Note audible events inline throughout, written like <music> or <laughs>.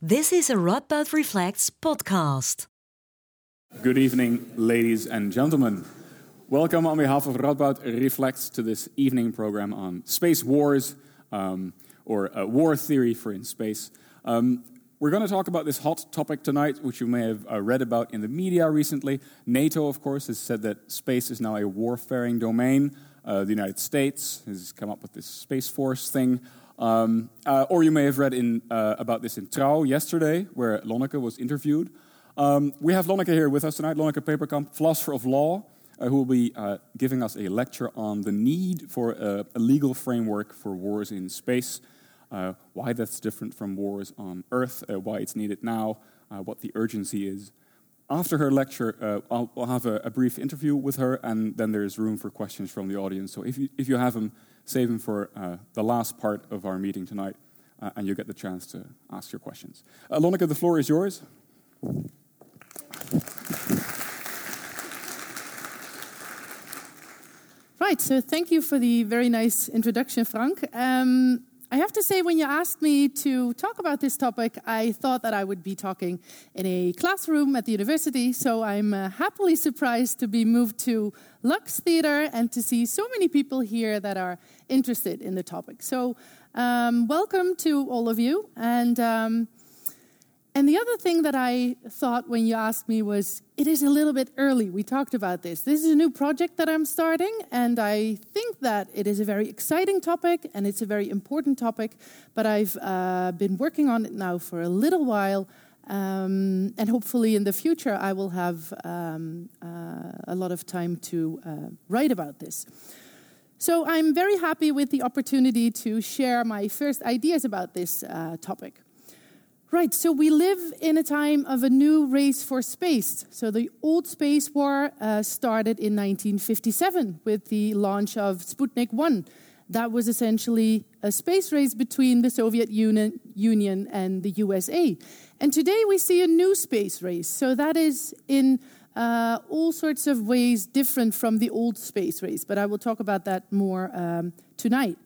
This is a Radboud Reflects podcast. Good evening, ladies and gentlemen. Welcome on behalf of Radboud Reflects to this evening program on space wars um, or uh, war theory for in space. Um, we're going to talk about this hot topic tonight, which you may have uh, read about in the media recently. NATO, of course, has said that space is now a warfaring domain. Uh, the United States has come up with this Space Force thing. Um, uh, or you may have read in, uh, about this in Trouw yesterday, where Lonneke was interviewed. Um, we have Lonneke here with us tonight, Lonneke Peperkamp, philosopher of law, uh, who will be uh, giving us a lecture on the need for a, a legal framework for wars in space, uh, why that's different from wars on Earth, uh, why it's needed now, what the urgency is. After her lecture, I'll, I'll, have a, a, brief interview with her, and then there's room for questions from the audience. So if you, if you have them, save them for uh, the last part of our meeting tonight, uh, and you'll get the chance to ask your questions. Uh, Lonneke, the floor is yours. Right, so thank you for the very nice introduction, Frank. Um, I have to say, when you asked me to talk about this topic, I thought that I would be talking in a classroom at the university. So I'm uh, happily surprised to be moved to Lux Theatre and to see so many people here that are interested in the topic. So, um, welcome to all of you. And um, and the other thing that I thought when you asked me was it is a little bit early. We talked about this. This is a new project that I'm starting, and I think that it is a very exciting topic and it's a very important topic. But I've uh, been working on it now for a little while, um, and hopefully in the future I will have um, uh, a lot of time to uh, write about this. So I'm very happy with the opportunity to share my first ideas about this uh, topic. Right, so we live in a time of a new race for space. So the old space war uh, started in 1957 with the launch of Sputnik 1. That was essentially a space race between the Soviet Union, Union and the USA. And today we see a new space race. So that is in uh, all sorts of ways different from the old space race. But I will talk about that more um, tonight.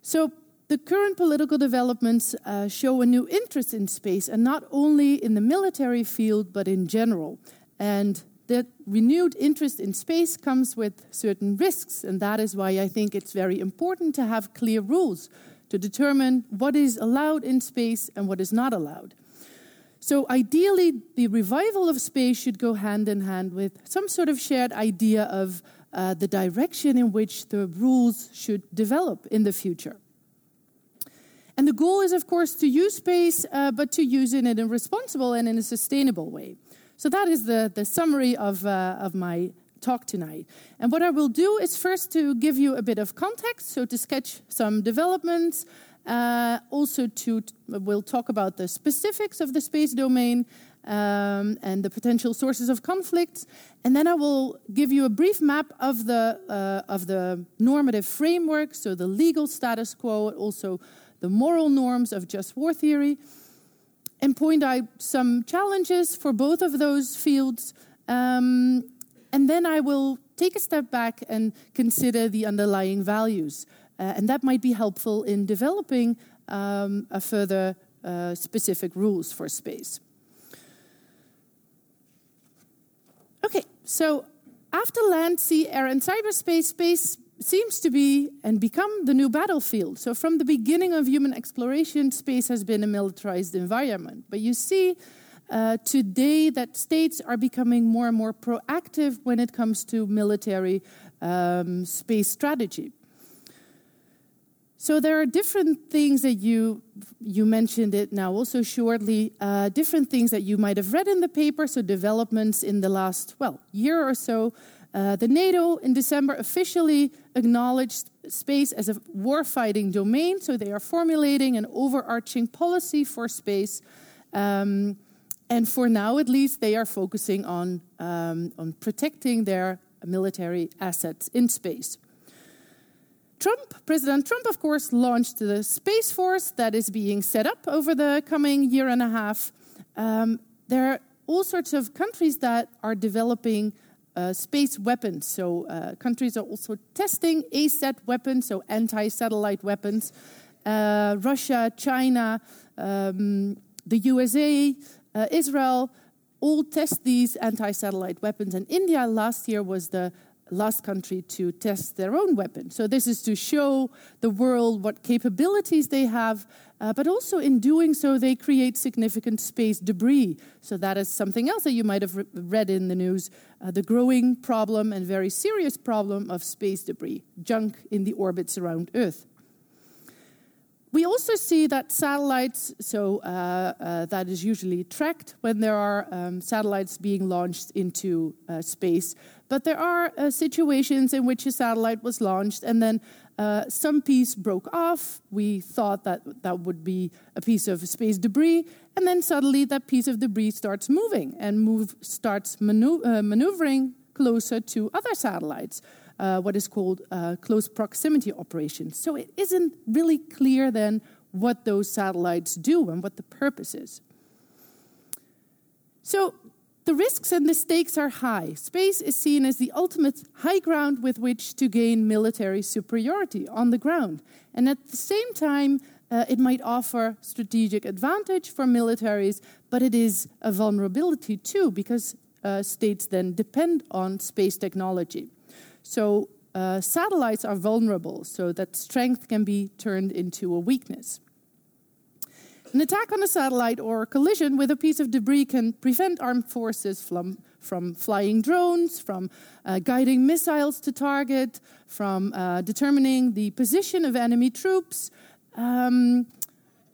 So the current political developments uh, show a new interest in space, and not only in the military field, but in general. And that renewed interest in space comes with certain risks, and that is why I think it's very important to have clear rules to determine what is allowed in space and what is not allowed. So, ideally, the revival of space should go hand in hand with some sort of shared idea of uh, the direction in which the rules should develop in the future. And the goal is, of course, to use space, uh, but to use it in a responsible and in a sustainable way. So that is the, the summary of, uh, of my talk tonight. And what I will do is first to give you a bit of context, so to sketch some developments, uh, also to we'll talk about the specifics of the space domain um, and the potential sources of conflicts, and then I will give you a brief map of the uh, of the normative framework, so the legal status quo, also the moral norms of just war theory, and point out some challenges for both of those fields. Um, and then I will take a step back and consider the underlying values. Uh, and that might be helpful in developing um, a further uh, specific rules for space. Okay, so after land, sea, air, and cyberspace, space seems to be and become the new battlefield. So, from the beginning of human exploration, space has been a militarized environment. But you see uh, today that states are becoming more and more proactive when it comes to military um, space strategy. So there are different things that you you mentioned it now also shortly. Uh, different things that you might have read in the paper. So developments in the last well year or so uh, the NATO in December officially acknowledged space as a warfighting domain, so they are formulating an overarching policy for space. Um, and for now, at least, they are focusing on, um, on protecting their military assets in space. Trump, President Trump, of course, launched the Space Force that is being set up over the coming year and a half. Um, there are all sorts of countries that are developing uh, space weapons. So uh, countries are also testing ASAT weapons, so anti-satellite weapons. Uh, Russia, China, um, the USA, uh, Israel, all test these anti satellite weapons. And India last year was the last country to test their own weapon. So, this is to show the world what capabilities they have, uh, but also in doing so, they create significant space debris. So, that is something else that you might have re- read in the news uh, the growing problem and very serious problem of space debris, junk in the orbits around Earth. We also see that satellites, so uh, uh, that is usually tracked when there are um, satellites being launched into uh, space. But there are uh, situations in which a satellite was launched and then uh, some piece broke off. We thought that that would be a piece of space debris, and then suddenly that piece of debris starts moving and move starts manu- uh, maneuvering closer to other satellites uh, what is called uh, close proximity operations. So it isn't really clear then what those satellites do and what the purpose is. So the risks and the stakes are high. Space is seen as the ultimate high ground with which to gain military superiority on the ground. And at the same time, uh, it might offer strategic advantage for militaries, but it is a vulnerability too, because uh, states then depend on space technology. So uh, satellites are vulnerable, so that strength can be turned into a weakness. An attack on a satellite or collision with a piece of debris can prevent armed forces from, from flying drones, from uh, guiding missiles to target, from uh, determining the position of enemy troops, um,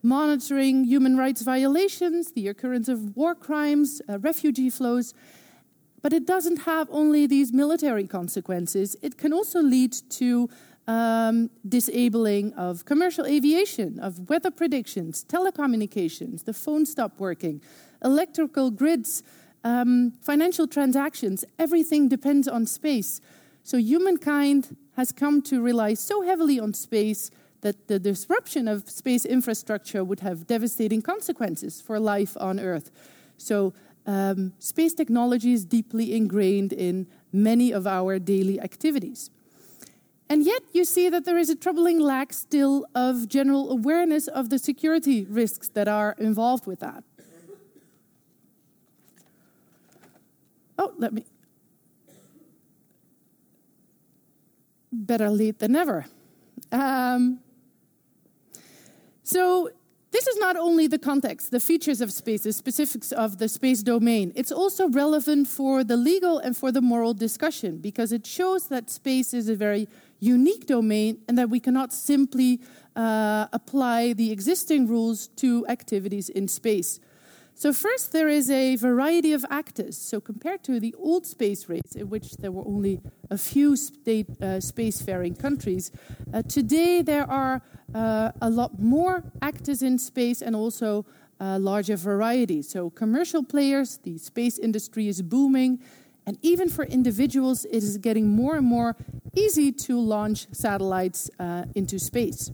monitoring human rights violations, the occurrence of war crimes, uh, refugee flows, but it doesn't have only these military consequences, it can also lead to um, disabling of commercial aviation, of weather predictions, telecommunications, the phone stopped working, electrical grids, um, financial transactions. Everything depends on space. So humankind has come to rely so heavily on space that the disruption of space infrastructure would have devastating consequences for life on Earth. So um, space technology is deeply ingrained in many of our daily activities. And yet, you see that there is a troubling lack still of general awareness of the security risks that are involved with that. Oh, let me. Better late than never. Um, so, this is not only the context, the features of space, the specifics of the space domain. It's also relevant for the legal and for the moral discussion because it shows that space is a very unique domain and that we cannot simply uh, apply the existing rules to activities in space. So, first, there is a variety of actors. So, compared to the old space race, in which there were only a few state, uh, spacefaring countries, uh, today there are uh, a lot more actors in space and also a larger variety. So, commercial players, the space industry is booming, and even for individuals, it is getting more and more easy to launch satellites uh, into space.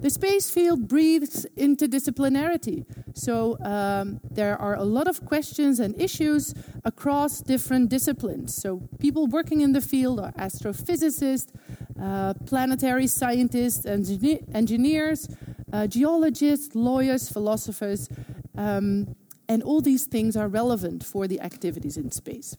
The space field breathes interdisciplinarity. So um, there are a lot of questions and issues across different disciplines. So people working in the field are astrophysicists, uh, planetary scientists, engineer engineers, uh, geologists, lawyers, philosophers, um, and all these things are relevant for the activities in space.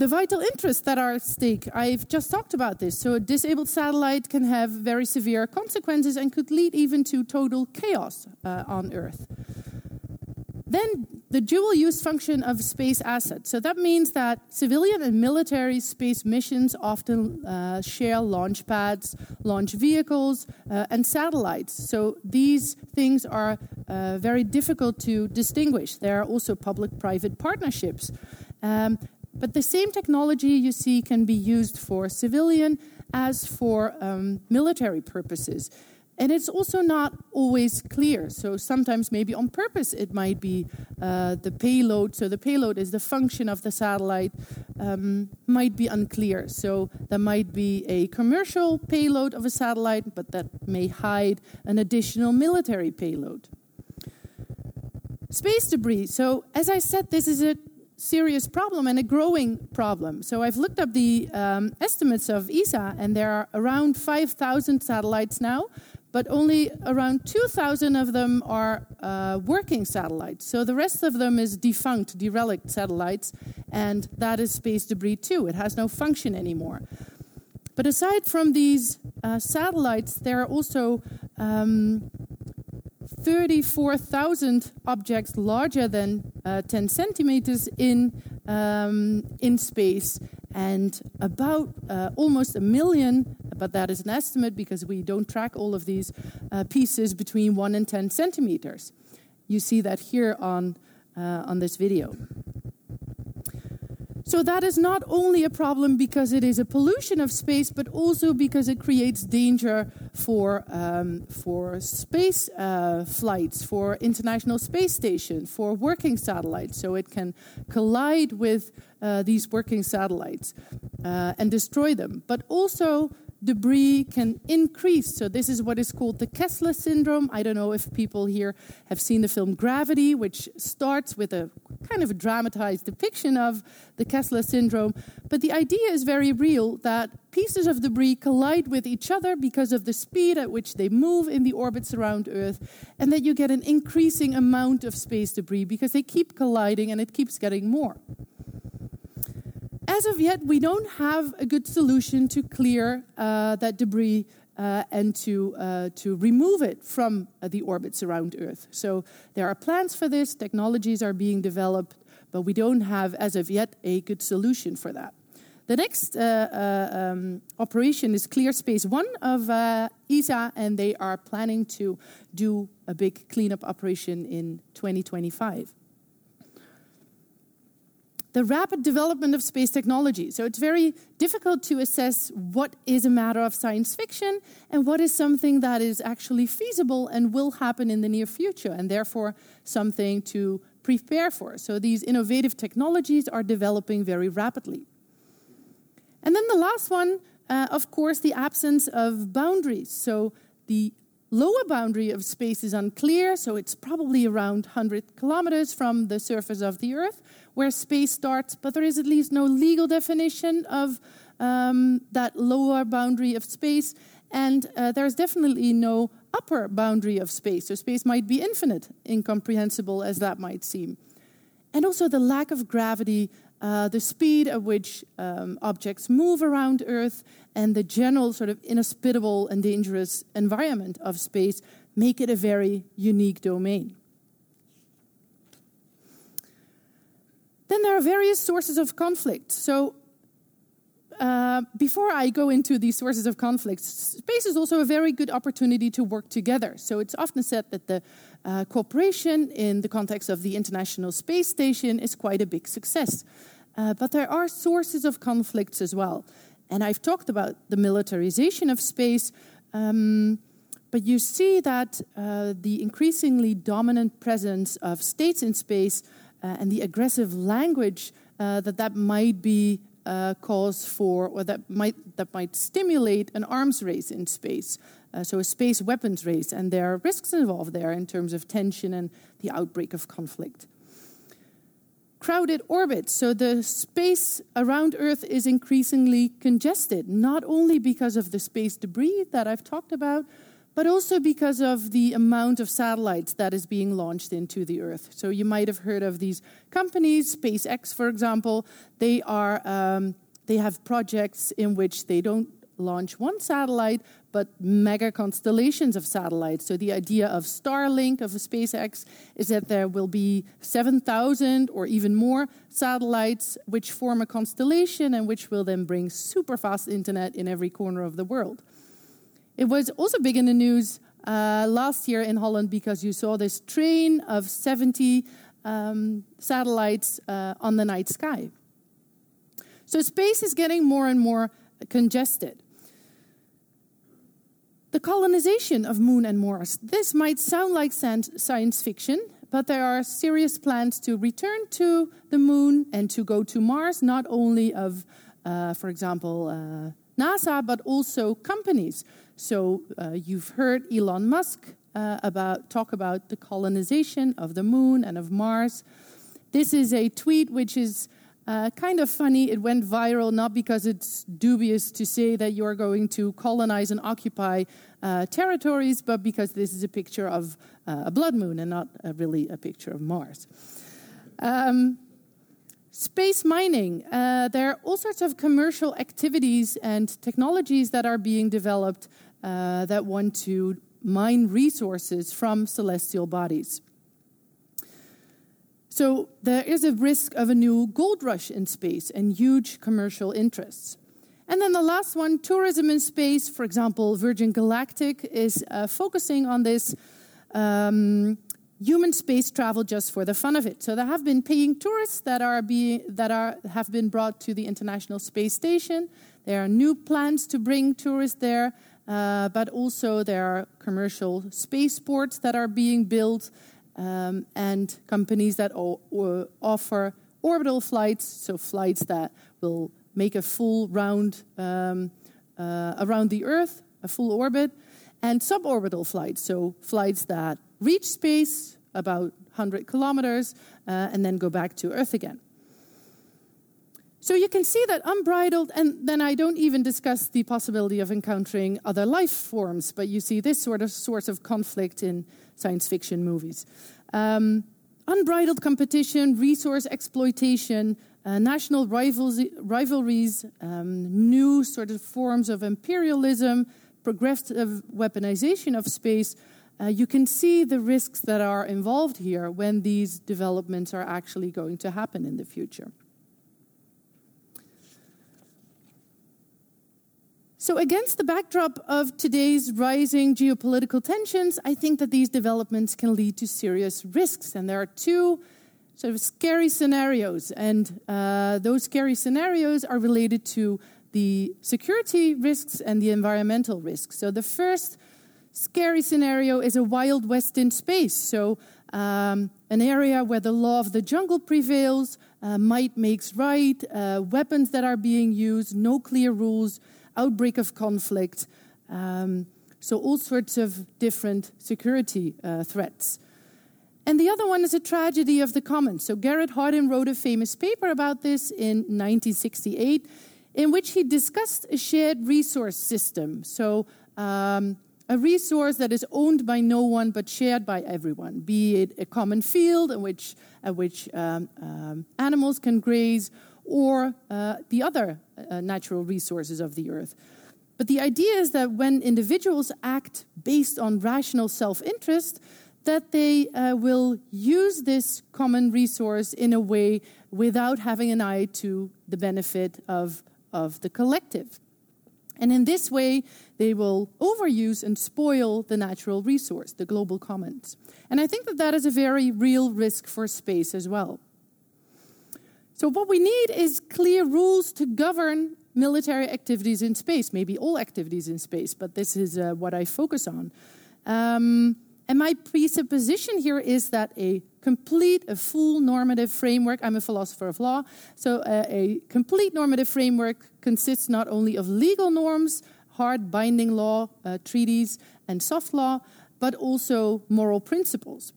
The vital interests that are at stake, I've just talked about this. So, a disabled satellite can have very severe consequences and could lead even to total chaos uh, on Earth. Then, the dual use function of space assets. So, that means that civilian and military space missions often uh, share launch pads, launch vehicles, uh, and satellites. So, these things are uh, very difficult to distinguish. There are also public private partnerships. Um, but the same technology you see can be used for civilian as for um, military purposes. And it's also not always clear. So sometimes, maybe on purpose, it might be uh, the payload. So the payload is the function of the satellite, um, might be unclear. So there might be a commercial payload of a satellite, but that may hide an additional military payload. Space debris. So, as I said, this is a serious problem and a growing problem. So I've looked up the um, estimates of ESA, and there are around 5,000 satellites now, but only around 2,000 of them are uh, working satellites. So the rest of them is defunct, derelict satellites, and that is space debris too. It has no function anymore. But aside from these uh, satellites, there are also um, 34,000 objects larger than uh, 10 centimeters in, um, in space, and about uh, almost a million, but that is an estimate because we don't track all of these uh, pieces between 1 and 10 centimeters. You see that here on, uh, on this video. So that is not only a problem because it is a pollution of space, but also because it creates danger for um, for space uh, flights, for International Space Station, for working satellites. So it can collide with uh, these working satellites uh, and destroy them. But also debris can increase. So, this is what is called the Kessler syndrome. I don't know if people here have seen the film Gravity, which starts with a kind of a dramatized depiction of the Kessler syndrome. But the idea is very real that pieces of debris collide with each other because of the speed at which they move in the orbits around Earth, and that you get an increasing amount of space debris because they keep colliding and it keeps getting more as of yet, we don't have a good solution to clear uh, that debris uh, and to, uh, to remove it from uh, the orbits around Earth. So there are plans for this, technologies are being developed, but we don't have, as of yet, a good solution for that. The next uh, uh, um, operation is Clear Space One of ESA, and they are planning to do a big cleanup operation in 2025 the rapid development of space technology. So it's very difficult to assess what is a matter of science fiction and what is something that is actually feasible and will happen in the near future, and therefore something to prepare for. So these innovative technologies are developing very rapidly. And then the last one, uh, of course, the absence of boundaries. So the lower boundary of space is unclear, so it's probably around 100 kilometers from the surface of the Earth where space starts, but there is at least no legal definition of um, that lower boundary of space, and uh, there's definitely no upper boundary of space. So space might be infinite, incomprehensible as that might seem. And also the lack of gravity, uh, the speed at which um, objects move around Earth, and the general sort of inhospitable and dangerous environment of space make it a very unique domain. Then there are various sources of conflict. So uh, before I go into these sources of conflict, space is also a very good opportunity to work together. So it's often said that the uh, cooperation in the context of the International Space Station is quite a big success. Uh, but there are sources of conflicts as well. And I've talked about the militarization of space. Um, but you see that uh, the increasingly dominant presence of states in space uh, and the aggressive language that that might be uh, cause for, or that might that might stimulate an arms race in space. Uh, so a space weapons race, and there are risks involved there in terms of tension and the outbreak of conflict. Crowded orbits. So the space around Earth is increasingly congested, not only because of the space debris that I've talked about, but also because of the amount of satellites that is being launched into the Earth. So you might have heard of these companies, SpaceX, for example. They are um, they have projects in which they don't launch one satellite, but mega constellations of satellites. So the idea of Starlink of SpaceX is that there will be 7,000 or even more satellites which form a constellation and which will then bring super fast internet in every corner of the world. It was also big in the news uh, last year in Holland because you saw this train of 70 um, satellites uh, on the night sky. So space is getting more and more congested. The colonization of Moon and Mars. This might sound like science fiction, but there are serious plans to return to the Moon and to go to Mars, not only of, uh, for example, uh, NASA, but also companies. So uh, you've heard Elon Musk uh, about talk about the colonization of the moon and of Mars. This is a tweet which is Uh, kind of funny, it went viral not because it's dubious to say that you're going to colonize and occupy uh, territories, but because this is a picture of uh, a blood moon and not really a picture of Mars. Um, space mining. Uh, there are all sorts of commercial activities and technologies that are being developed uh, that want to mine resources from celestial bodies. So there is a risk of a new gold rush in space and huge commercial interests. And then the last one, tourism in space. For example, Virgin Galactic is uh, focusing on this um, human space travel just for the fun of it. So there have been paying tourists that are being that are have been brought to the International Space Station. There are new plans to bring tourists there, uh, but also there are commercial spaceports that are being built um, and companies that offer orbital flights, so flights that will make a full round um, uh, around the Earth, a full orbit, and suborbital flights, so flights that reach space about 100 kilometers uh, and then go back to Earth again. So you can see that unbridled, and then I don't even discuss the possibility of encountering other life forms, but you see this sort of source of conflict in science fiction movies. Um, unbridled competition, resource exploitation, uh, national rivals, rivalries, um, new sort of forms of imperialism, progressive weaponization of space. Uh, you can see the risks that are involved here when these developments are actually going to happen in the future. So, against the backdrop of today's rising geopolitical tensions, I think that these developments can lead to serious risks. And there are two sort of scary scenarios. And uh, those scary scenarios are related to the security risks and the environmental risks. So, the first scary scenario is a wild west in space. So, um, an area where the law of the jungle prevails, uh, might makes right, uh, weapons that are being used, no clear rules outbreak of conflict. Um, so, all sorts of different security uh, threats. And the other one is a tragedy of the commons. So, Garrett Hardin wrote a famous paper about this in 1968, in which he discussed a shared resource system. So, um, a resource that is owned by no one but shared by everyone, be it a common field in which, which um, um, animals can graze, or uh, the other uh, natural resources of the earth. But the idea is that when individuals act based on rational self interest, that they uh, will use this common resource in a way without having an eye to the benefit of, of the collective. And in this way, they will overuse and spoil the natural resource, the global commons. And I think that that is a very real risk for space as well. So, what we need is clear rules to govern military activities in space, maybe all activities in space, but this is uh, what I focus on. Um, and my presupposition here is that a complete, a full normative framework, I'm a philosopher of law, so uh, a complete normative framework consists not only of legal norms, hard binding law, uh, treaties, and soft law, but also moral principles.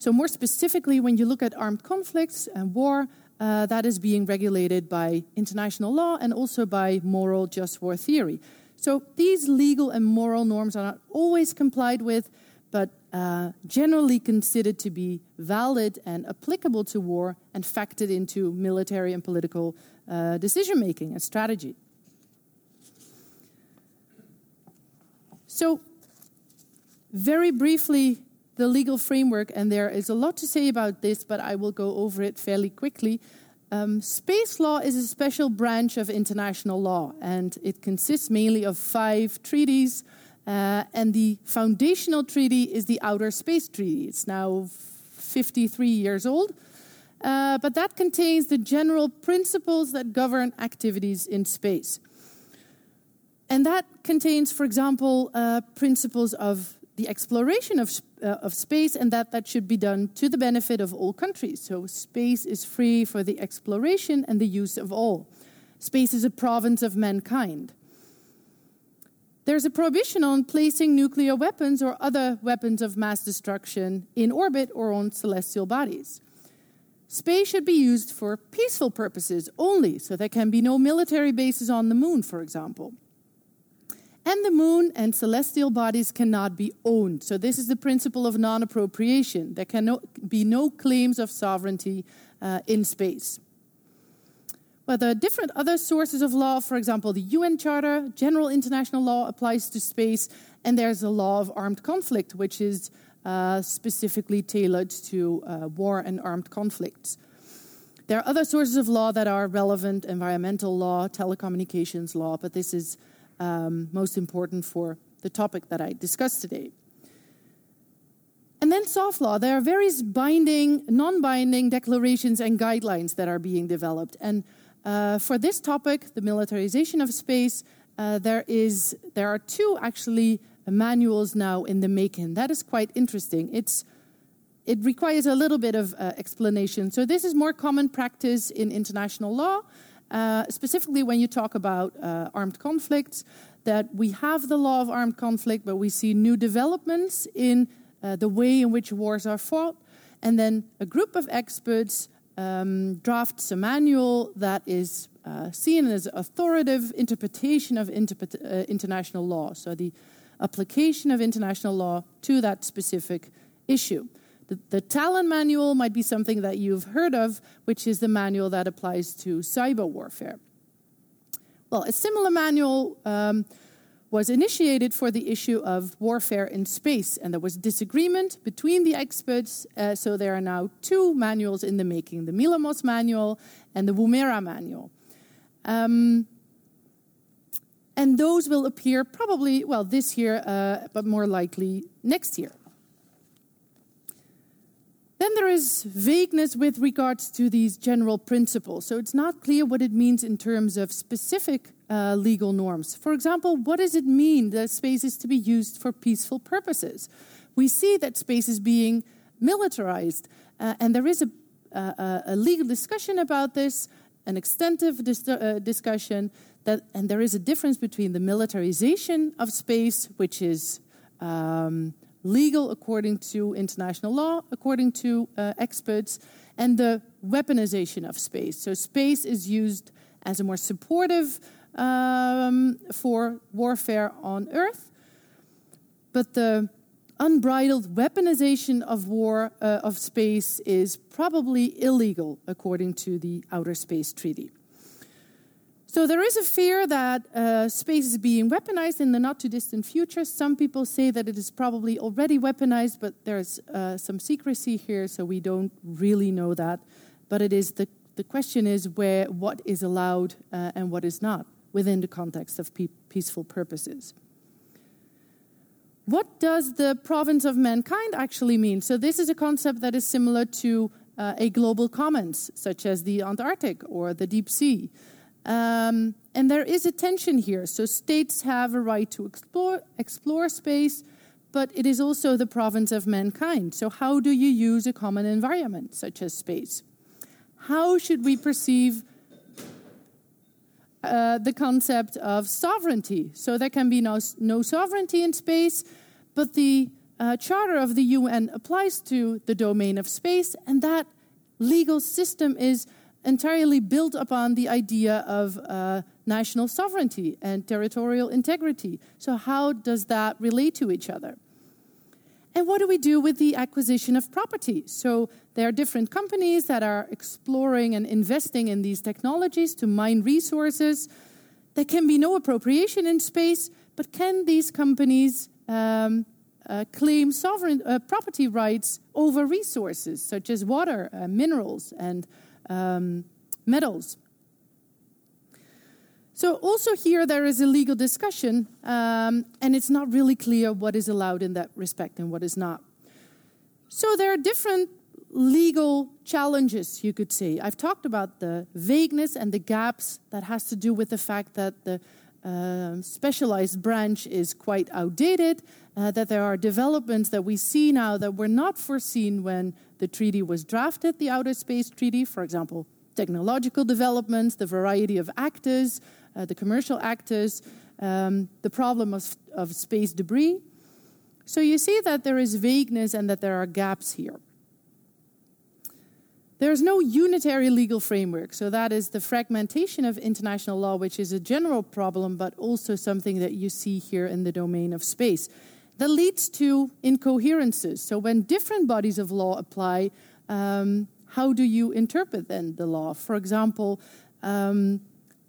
So, more specifically, when you look at armed conflicts and war, uh, that is being regulated by international law and also by moral just war theory. So, these legal and moral norms are not always complied with, but uh, generally considered to be valid and applicable to war and factored into military and political uh, decision making and strategy. So, very briefly, the legal framework, and there is a lot to say about this, but I will go over it fairly quickly. Um, space law is a special branch of international law, and it consists mainly of five treaties. Uh, and the foundational treaty is the Outer Space Treaty. It's now 53 years old, uh, but that contains the general principles that govern activities in space. And that contains, for example, uh, principles of the exploration of, uh, of space and that that should be done to the benefit of all countries. So space is free for the exploration and the use of all. Space is a province of mankind. There's a prohibition on placing nuclear weapons or other weapons of mass destruction in orbit or on celestial bodies. Space should be used for peaceful purposes only, so there can be no military bases on the moon, for example. And the moon and celestial bodies cannot be owned. So, this is the principle of non appropriation. There can be no claims of sovereignty uh, in space. But there are different other sources of law. For example, the UN Charter, general international law applies to space, and there's a law of armed conflict, which is uh, specifically tailored to uh, war and armed conflicts. There are other sources of law that are relevant environmental law, telecommunications law, but this is um, most important for the topic that I discussed today. And then soft law. There are various binding, non binding declarations and guidelines that are being developed. And uh, for this topic, the militarization of space, uh, there, is, there are two actually manuals now in the making. That is quite interesting. It's, it requires a little bit of uh, explanation. So, this is more common practice in international law, uh, specifically when you talk about uh, armed conflicts. That we have the law of armed conflict, but we see new developments in uh, the way in which wars are fought. And then a group of experts um, drafts a manual that is uh, seen as authoritative interpretation of interpret- uh, international law. So the application of international law to that specific issue. The, the Tallinn manual might be something that you've heard of, which is the manual that applies to cyber warfare. Well, a similar manual um, was initiated for the issue of warfare in space, and there was disagreement between the experts. Uh, so there are now two manuals in the making the MILAMOS manual and the Woomera manual. Um, and those will appear probably, well, this year, uh, but more likely next year. Then there is vagueness with regards to these general principles. So it's not clear what it means in terms of specific uh, legal norms. For example, what does it mean that space is to be used for peaceful purposes? We see that space is being militarized, uh, and there is a, a, legal discussion about this, an extensive dis- uh, discussion, that, and there is a difference between the militarization of space, which is um, legal according to international law, according to uh, experts, and the weaponization of space. So, space is used as a more supportive um, for warfare on Earth, but the unbridled weaponization of war uh, of space is probably illegal according to the Outer Space Treaty. So there is a fear that uh, space is being weaponized in the not too distant future. Some people say that it is probably already weaponized, but there's uh, some secrecy here, so we don't really know that. But it is the, the question is where what is allowed uh, and what is not within the context of pe- peaceful purposes. What does the province of mankind actually mean? So this is a concept that is similar to uh, a global commons, such as the Antarctic or the deep sea. Um, and there is a tension here. So states have a right to explore, explore space, but it is also the province of mankind. So, how do you use a common environment such as space? How should we perceive uh, the concept of sovereignty? So, there can be no, no sovereignty in space, but the uh, Charter of the UN applies to the domain of space, and that legal system is entirely built upon the idea of uh, national sovereignty and territorial integrity. So, how does that relate to each other? And what do we do with the acquisition of property? So, there are different companies that are exploring and investing in these technologies to mine resources. There can be no appropriation in space, but can these companies um, uh, claim sovereign uh, property rights over resources such as water, uh, minerals, and um, metals. So, also here there is a legal discussion, um, and it's not really clear what is allowed in that respect and what is not. So, there are different legal challenges, you could say. I've talked about the vagueness and the gaps that has to do with the fact that the uh, specialized branch is quite outdated, uh, that there are developments that we see now that were not foreseen when the treaty was drafted, the Outer Space Treaty, for example, technological developments, the variety of actors, uh, the commercial actors, um, the problem of, of space debris. So you see that there is vagueness and that there are gaps here. There's no unitary legal framework, so that is the fragmentation of international law, which is a general problem, but also something that you see here in the domain of space. That leads to incoherences. So when different bodies of law apply, um, how do you interpret then the law? For example, um,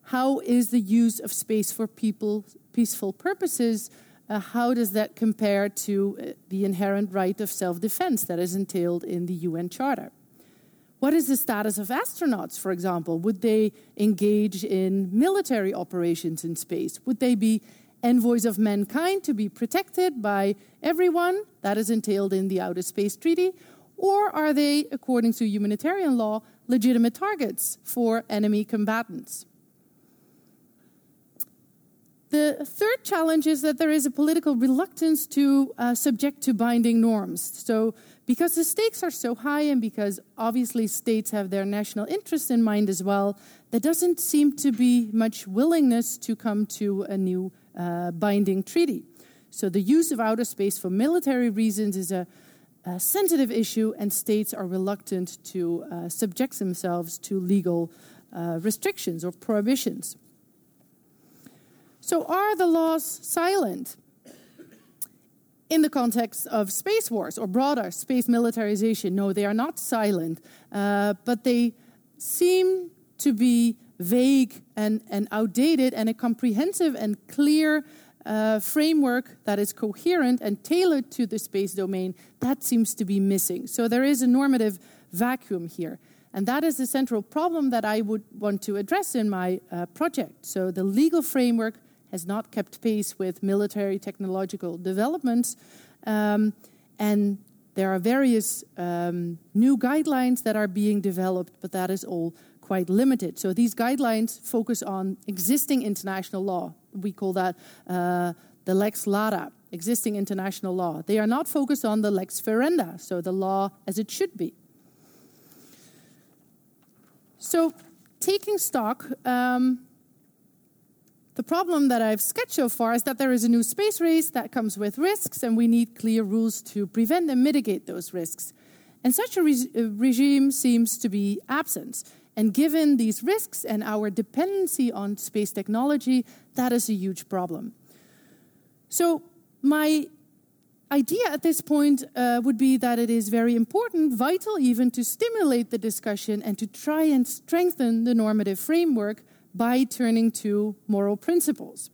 how is the use of space for people peaceful purposes? Uh, how does that compare to uh, the inherent right of self-defense that is entailed in the UN Charter? What is the status of astronauts, for example? Would they engage in military operations in space? Would they be envoys of mankind to be protected by everyone? That is entailed in the Outer Space Treaty. Or are they, according to humanitarian law, legitimate targets for enemy combatants? The third challenge is that there is a political reluctance to uh, subject to binding norms. So, because the stakes are so high and because obviously states have their national interests in mind as well, there doesn't seem to be much willingness to come to a new uh, binding treaty. So, the use of outer space for military reasons is a, a sensitive issue, and states are reluctant to uh, subject themselves to legal uh, restrictions or prohibitions. So, are the laws silent in the context of space wars or broader space militarization? No, they are not silent, uh, but they seem to be vague and, and outdated, and a comprehensive and clear uh, framework that is coherent and tailored to the space domain that seems to be missing. So, there is a normative vacuum here. And that is the central problem that I would want to address in my uh, project. So, the legal framework has not kept pace with military technological developments. Um, and there are various um, new guidelines that are being developed, but that is all quite limited. So these guidelines focus on existing international law. We call that uh, the lex lata, existing international law. They are not focused on the lex ferenda, so the law as it should be. So, taking stock, um, the problem that I've sketched so far is that there is a new space race that comes with risks, and we need clear rules to prevent and mitigate those risks. And such a re- regime seems to be absent. And given these risks and our dependency on space technology, that is a huge problem. So, my idea at this point uh, would be that it is very important, vital even, to stimulate the discussion and to try and strengthen the normative framework by turning to moral principles.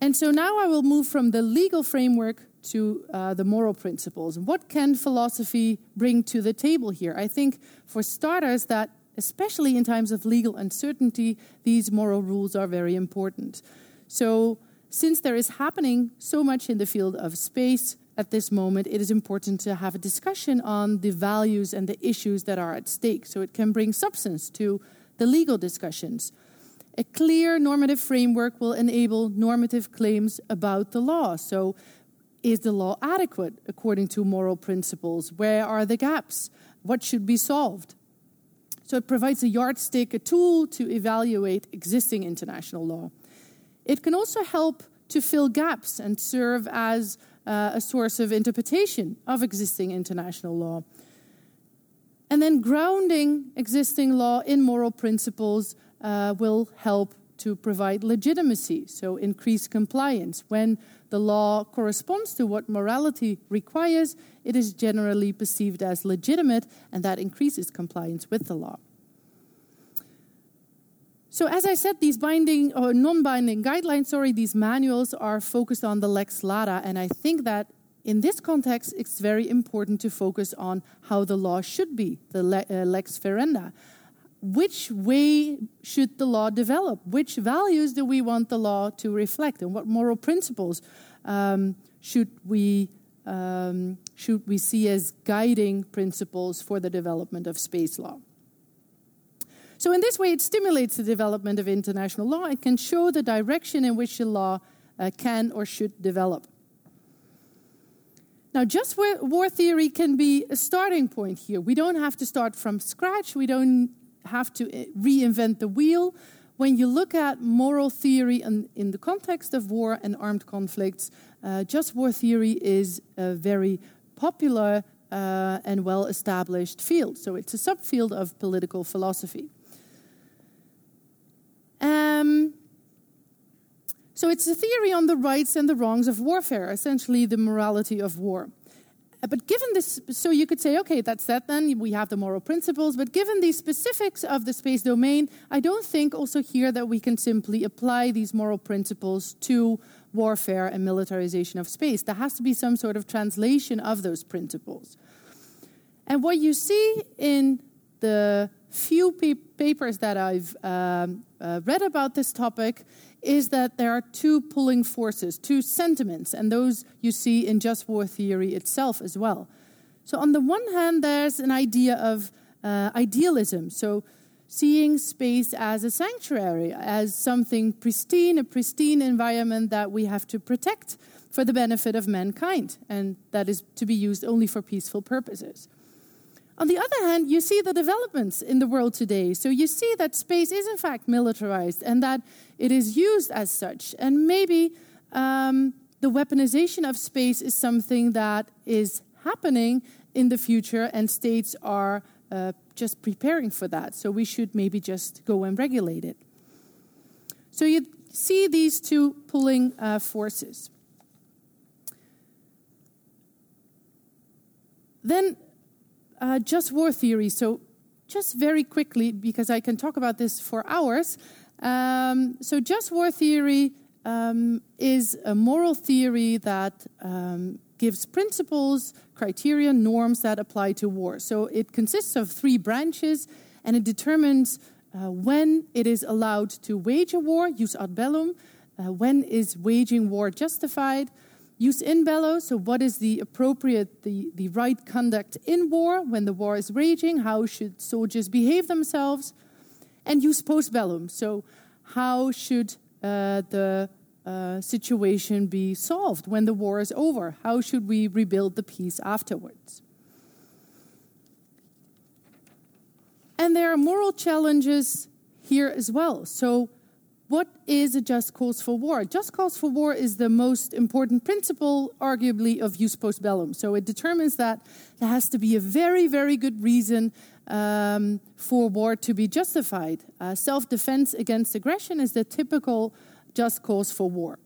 And so now I will move from the legal framework to uh, the moral principles. What can philosophy bring to the table here? I think, for starters, that especially in times of legal uncertainty, these moral rules are very important. So, since there is happening so much in the field of space, at this moment, it is important to have a discussion on the values and the issues that are at stake so it can bring substance to the legal discussions. A clear normative framework will enable normative claims about the law. So, is the law adequate according to moral principles? Where are the gaps? What should be solved? So, it provides a yardstick, a tool to evaluate existing international law. It can also help to fill gaps and serve as uh, a source of interpretation of existing international law. And then grounding existing law in moral principles uh, will help to provide legitimacy, so increase compliance. When the law corresponds to what morality requires, it is generally perceived as legitimate, and that increases compliance with the law. So, as I said, these binding or non binding guidelines, sorry, these manuals are focused on the lex lata. And I think that in this context, it's very important to focus on how the law should be, the uh, lex ferenda. Which way should the law develop? Which values do we want the law to reflect? And what moral principles um, should, we, um, should we see as guiding principles for the development of space law? So, in this way, it stimulates the development of international law and can show the direction in which the law uh, can or should develop. Now, just war theory can be a starting point here. We don't have to start from scratch, we don't have to uh, reinvent the wheel. When you look at moral theory in, in the context of war and armed conflicts, uh, just war theory is a very popular uh, and well established field. So it's a subfield of political philosophy. Um, so it's a theory on the rights and the wrongs of warfare, essentially the morality of war. Uh, but given this, so you could say, okay, that's that then, we have the moral principles, but given these specifics of the space domain, I don't think also here that we can simply apply these moral principles to warfare and militarization of space. There has to be some sort of translation of those principles. And what you see in the few papers that I've um, uh, read about this topic is that there are two pulling forces, two sentiments, and those you see in just war theory itself as well. So, on the one hand, there's an idea of uh, idealism, so seeing space as a sanctuary, as something pristine, a pristine environment that we have to protect for the benefit of mankind, and that is to be used only for peaceful purposes. On the other hand, you see the developments in the world today. So you see that space is in fact militarized and that it is used as such. And maybe um, the weaponization of space is something that is happening in the future, and states are uh, just preparing for that. So we should maybe just go and regulate it. So you see these two pulling uh, forces. Then uh, just war theory. So, just very quickly, because I can talk about this for hours. Um, so, just war theory um, is a moral theory that um, gives principles, criteria, norms that apply to war. So, it consists of three branches and it determines uh, when it is allowed to wage a war, jus ad bellum, uh, when is waging war justified Jus in bello, so what is the appropriate, the, the right conduct in war when the war is raging? How should soldiers behave themselves? And jus post bellum, so how should uh, the uh, situation be solved when the war is over? How should we rebuild the peace afterwards? And there are moral challenges here as well. So, what is a just cause for war? Just cause for war is the most important principle, arguably, of jus post bellum. So it determines that there has to be a very, very good reason um, for war to be justified. Uh, Self defense against aggression is the typical just cause for war.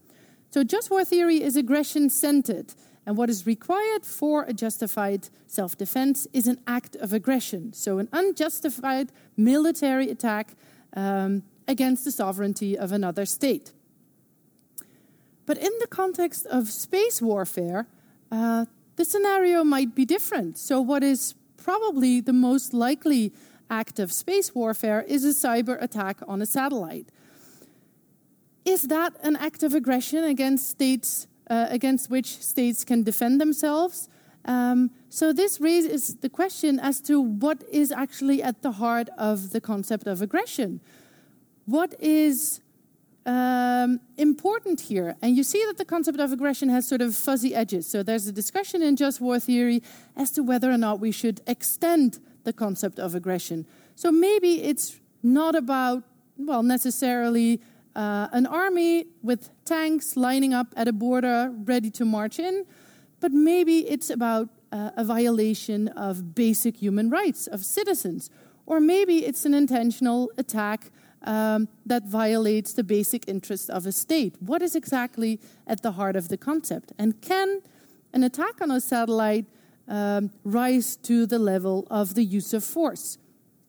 So just war theory is aggression centered. And what is required for a justified self defense is an act of aggression. So, an unjustified military attack um, against the sovereignty of another state. But in the context of space warfare, uh, the scenario might be different. So, what is probably the most likely act of space warfare is a cyber attack on a satellite. Is that an act of aggression against states uh, against which states can defend themselves? Um, so this raises the question as to what is actually at the heart of the concept of aggression what is um, important here. And you see that the concept of aggression has sort of fuzzy edges. So there's a discussion in just war theory as to whether or not we should extend the concept of aggression. So maybe it's not about, well, necessarily uh, an army with tanks lining up at a border ready to march in, but maybe it's about uh, a violation of basic human rights of citizens. Or maybe it's an intentional attack um, that violates the basic interest of a state. What is exactly at the heart of the concept? And can an attack on a satellite um, rise to the level of the use of force?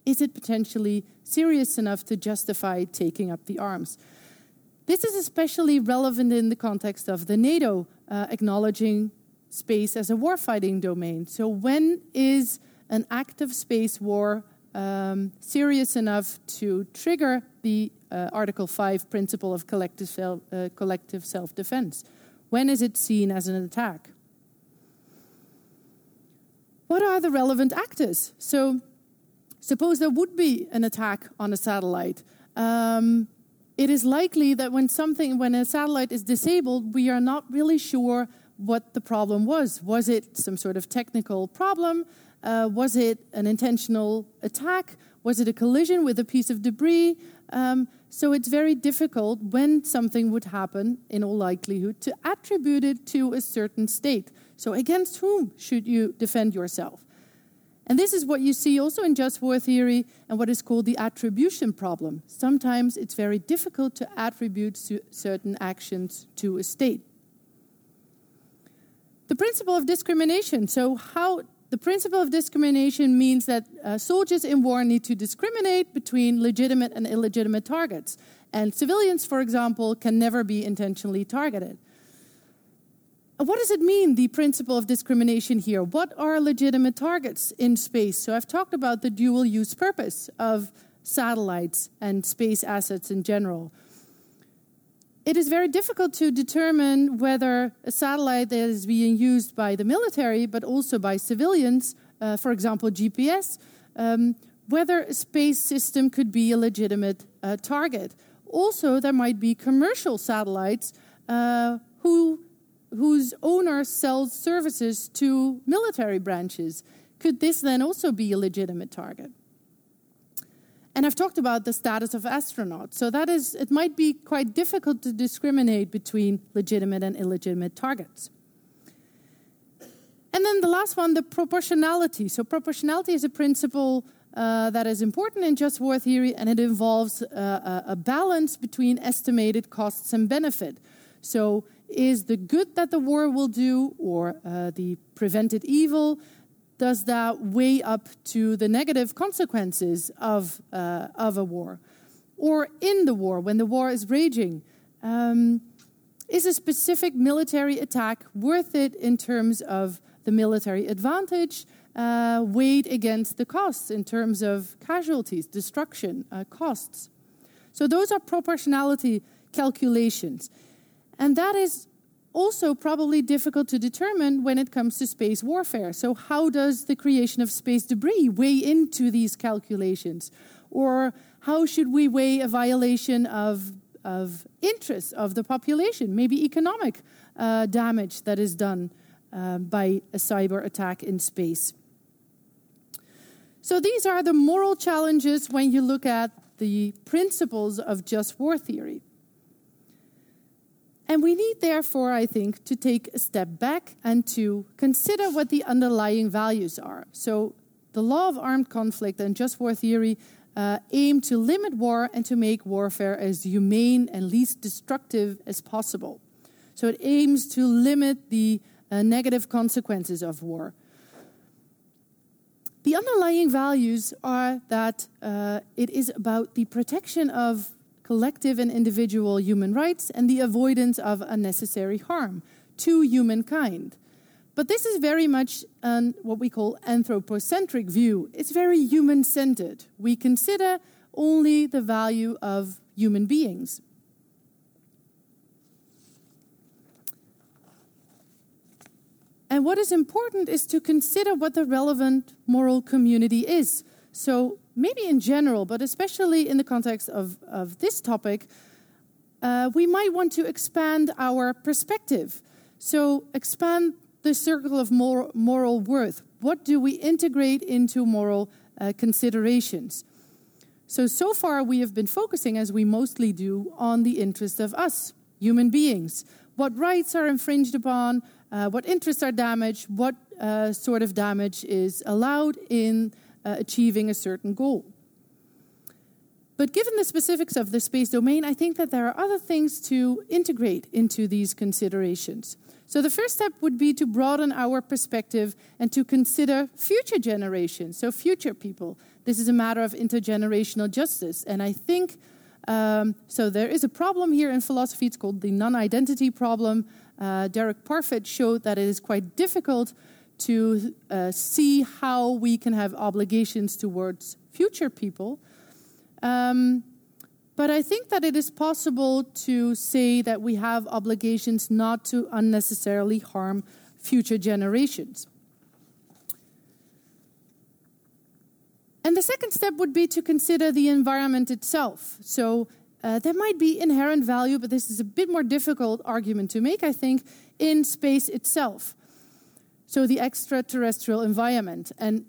Is it potentially serious enough to justify taking up the arms? This is especially relevant in the context of the NATO uh, acknowledging space as a warfighting domain. So, when is an active space war um, serious enough to trigger the uh, Article 5 principle of collective, self, uh, collective self-defense? When is it seen as an attack? What are the relevant actors? So, suppose there would be an attack on a satellite. Um, it is likely that when something, when a satellite is disabled, we are not really sure what the problem was. Was it some sort of technical problem? Uh, was it an intentional attack? Was it a collision with a piece of debris? Um, so it's very difficult when something would happen, in all likelihood, to attribute it to a certain state. So against whom should you defend yourself? And this is what you see also in just war theory and what is called the attribution problem. Sometimes it's very difficult to attribute certain actions to a state. The principle of discrimination. So, how the principle of discrimination means that uh, soldiers in war need to discriminate between legitimate and illegitimate targets. And civilians, for example, can never be intentionally targeted. What does it mean, the principle of discrimination here? What are legitimate targets in space? So, I've talked about the dual use purpose of satellites and space assets in general. It is very difficult to determine whether a satellite that is being used by the military, but also by civilians, uh, for example, GPS, um, whether a space system could be a legitimate uh, target. Also, there might be commercial satellites uh, who whose owner sells services to military branches. Could this then also be a legitimate target? And I've talked about the status of astronauts. So that is, it might be quite difficult to discriminate between legitimate and illegitimate targets. And then the last one, the proportionality. So proportionality is a principle uh, that is important in just war theory, and it involves uh, a balance between estimated costs and benefit. So is the good that the war will do or uh, the prevented evil does that weigh up to the negative consequences of, uh, of a war? Or in the war when the war is raging um, is a specific military attack worth it in terms of the military advantage uh, weighed against the costs in terms of casualties destruction uh, costs? So those are proportionality calculations. And that is also probably difficult to determine when it comes to space warfare. So, how does the creation of space debris weigh into these calculations? Or how should we weigh a violation of, of interests of the population, maybe economic uh, damage that is done uh, by a cyber attack in space? So, these are the moral challenges when you look at the principles of just war theory. And we need, therefore, I think, to take a step back and to consider what the underlying values are. So, the law of armed conflict and just war theory uh, aim to limit war and to make warfare as humane and least destructive as possible. So, it aims to limit the uh, negative consequences of war. The underlying values are that uh, it is about the protection of collective and individual human rights, and the avoidance of unnecessary harm to humankind. But this is very much an, what we call anthropocentric view. It's very human centered. We consider only the value of human beings. And what is important is to consider what the relevant moral community is. So, maybe in general, but especially in the context of, of this topic, uh, we might want to expand our perspective. So, expand the circle of moral, moral worth. What do we integrate into moral uh, considerations? So, so far we have been focusing, as we mostly do, on the interest of us, human beings. What rights are infringed upon, uh, what interests are damaged, what uh, sort of damage is allowed in uh, achieving a certain goal. But given the specifics of the space domain, I think that there are other things to integrate into these considerations. So, the first step would be to broaden our perspective and to consider future generations, so future people. This is a matter of intergenerational justice. And I think um, so. There is a problem here in philosophy, it's called the non identity problem. Uh, Derek Parfit showed that it is quite difficult to uh, see how we can have obligations towards future people. Um, but I think that it is possible to say that we have obligations not to unnecessarily harm future generations. And the second step would be to consider the environment itself. So uh, there might be inherent value, but this is a bit more difficult argument to make, I think, in space itself so the extraterrestrial environment. And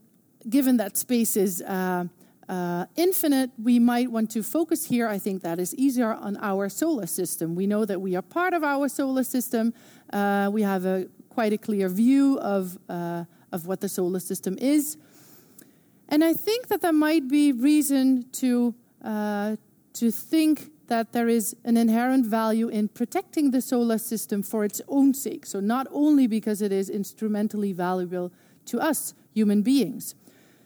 given that space is uh, uh, infinite, we might want to focus here. I think that is easier on our solar system. We know that we are part of our solar system. Uh, we have a quite a clear view of uh, of what the solar system is, and I think that there might be reason to uh, to think that there is an inherent value in protecting the solar system for its own sake. So not only because it is instrumentally valuable to us human beings.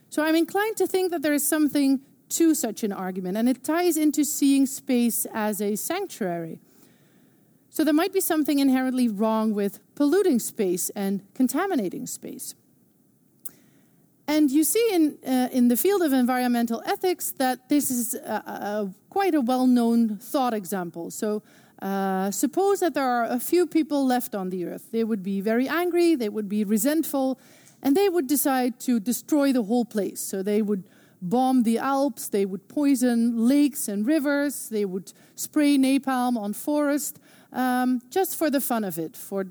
So I'm inclined to think that there is something to such an argument, and it ties into seeing space as a sanctuary. So there might be something inherently wrong with polluting space and contaminating space. And you see in, uh, in the field of environmental ethics that this is quite a well known thought example. So, uh, suppose that there are a few people left on the earth. They would be very angry, they would be resentful, and they would decide to destroy the whole place. So they would bomb the Alps, they would poison lakes and rivers, they would spray napalm on forest, um, just for the fun of it, for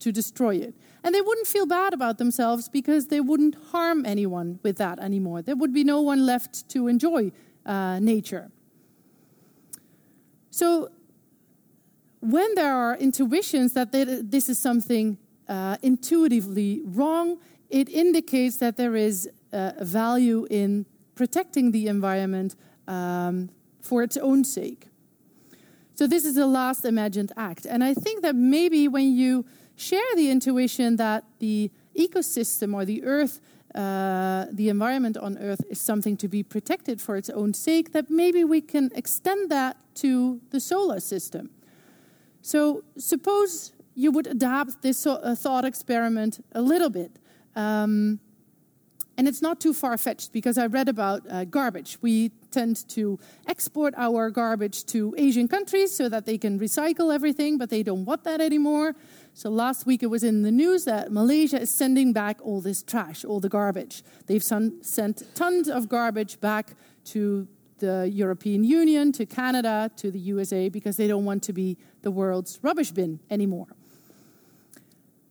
to destroy it. And they wouldn't feel bad about themselves because they wouldn't harm anyone with that anymore. There would be no one left to enjoy uh, nature. So, when there are intuitions that this is something uh, intuitively wrong, it indicates that there is a value in protecting the environment um, for its own sake. So, this is the last imagined act. And I think that maybe when you share the intuition that the ecosystem or the earth, uh, the environment on earth, is something to be protected for its own sake, that maybe we can extend that to the solar system. So, suppose you would adapt this uh, thought experiment a little bit. Um, and it's not too far fetched because I read about uh, garbage. We tend to export our garbage to Asian countries so that they can recycle everything, but they don't want that anymore. So last week it was in the news that Malaysia is sending back all this trash, all the garbage. They've sent tons of garbage back to the European Union, to Canada, to the USA because they don't want to be the world's rubbish bin anymore.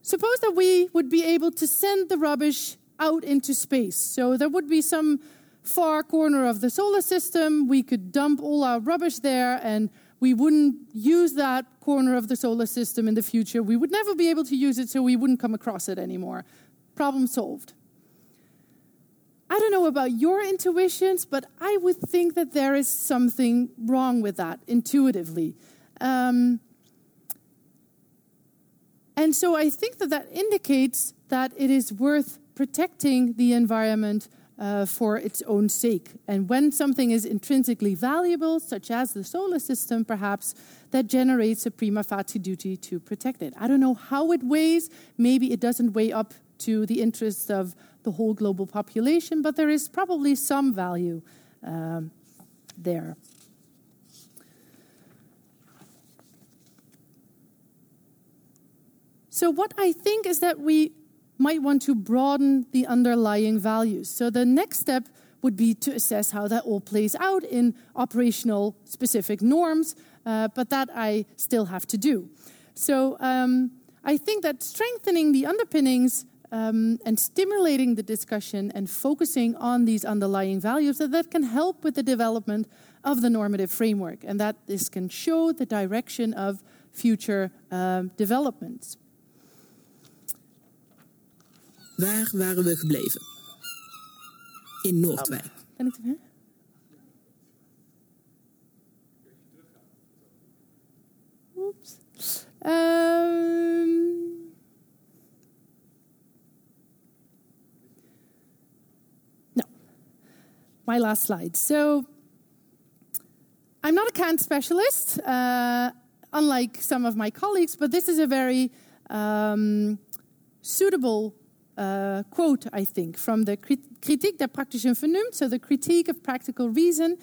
Suppose that we would be able to send the rubbish out into space. So there would be some far corner of the solar system. We could dump all our rubbish there and we wouldn't use that corner of the solar system in the future. We would never be able to use it, so we wouldn't come across it anymore. Problem solved. I don't know about your intuitions, but I would think that there is something wrong with that intuitively. Um, and so I think that that indicates that it is worth protecting the environment uh, for its own sake. And when something is intrinsically valuable, such as the solar system, perhaps, that generates a prima facie duty to protect it. I don't know how it weighs. Maybe it doesn't weigh up to the interests of the whole global population, but there is probably some value um, there. So, what I think is that we might want to broaden the underlying values. So, the next step would be to assess how that all plays out in operational specific norms, uh, but that I still have to do. So, um, I think that strengthening the underpinnings um, and stimulating the discussion and focusing on these underlying values that, that can help with the development of the normative framework and that this can show the direction of future um, developments. Waar waren we gebleven? In Noordwijk. Ben ik ver? Oeps. Um, no. My last slide. So, I'm not a Kant specialist, uh, unlike some of my colleagues, but this is a very um, suitable uh, quote, I think, from the Kritik der praktischen Vernunft, so the critique of practical reason.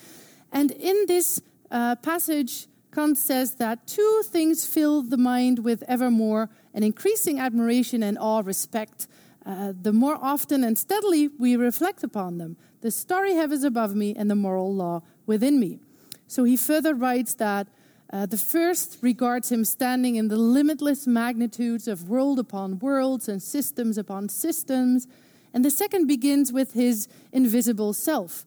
And in this uh, passage, Kant says that two things fill the mind with ever more an increasing admiration and awe respect. Uh, the more often and steadily we reflect upon them, the starry heavens above me and the moral law within me. So he further writes that uh, the first regards him standing in the limitless magnitudes of world upon worlds and systems upon systems. And the second begins with his invisible self,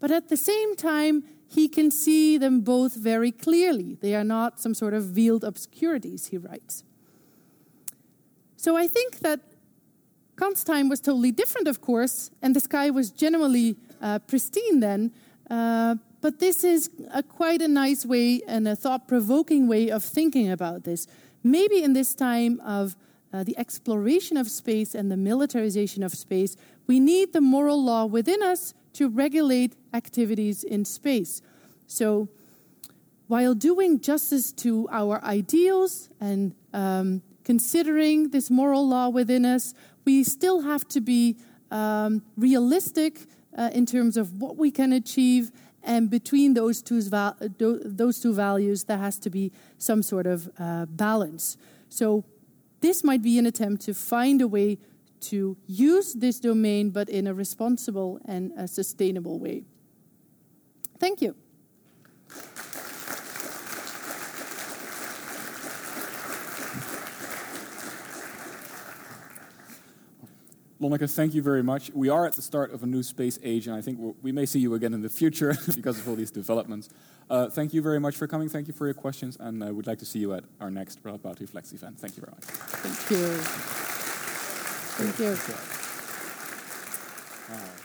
But at the same time, he can see them both very clearly. They are not some sort of veiled obscurities, he writes. So I think that Kant's time was totally different, of course, and the sky was generally uh, pristine then. Uh, but this is a, quite a nice way and a thought provoking way of thinking about this. Maybe in this time of uh, the exploration of space and the militarization of space, we need the moral law within us to regulate activities in space. So, while doing justice to our ideals and um, considering this moral law within us, we still have to be um, realistic uh, in terms of what we can achieve. And between those two, those two values, there has to be some sort of uh, balance. So, this might be an attempt to find a way to use this domain, but in a responsible and a sustainable way. Thank you. Lonneke, thank you very much. We are at the start of a new space age, and I think we may see you again in the future <laughs> because of all these developments. Uh, thank you very much for coming. Thank you for your questions, and uh, we'd like to see you at our next Radboud Reflects event. Thank you very much. Thank you. Thank you. Super leuk.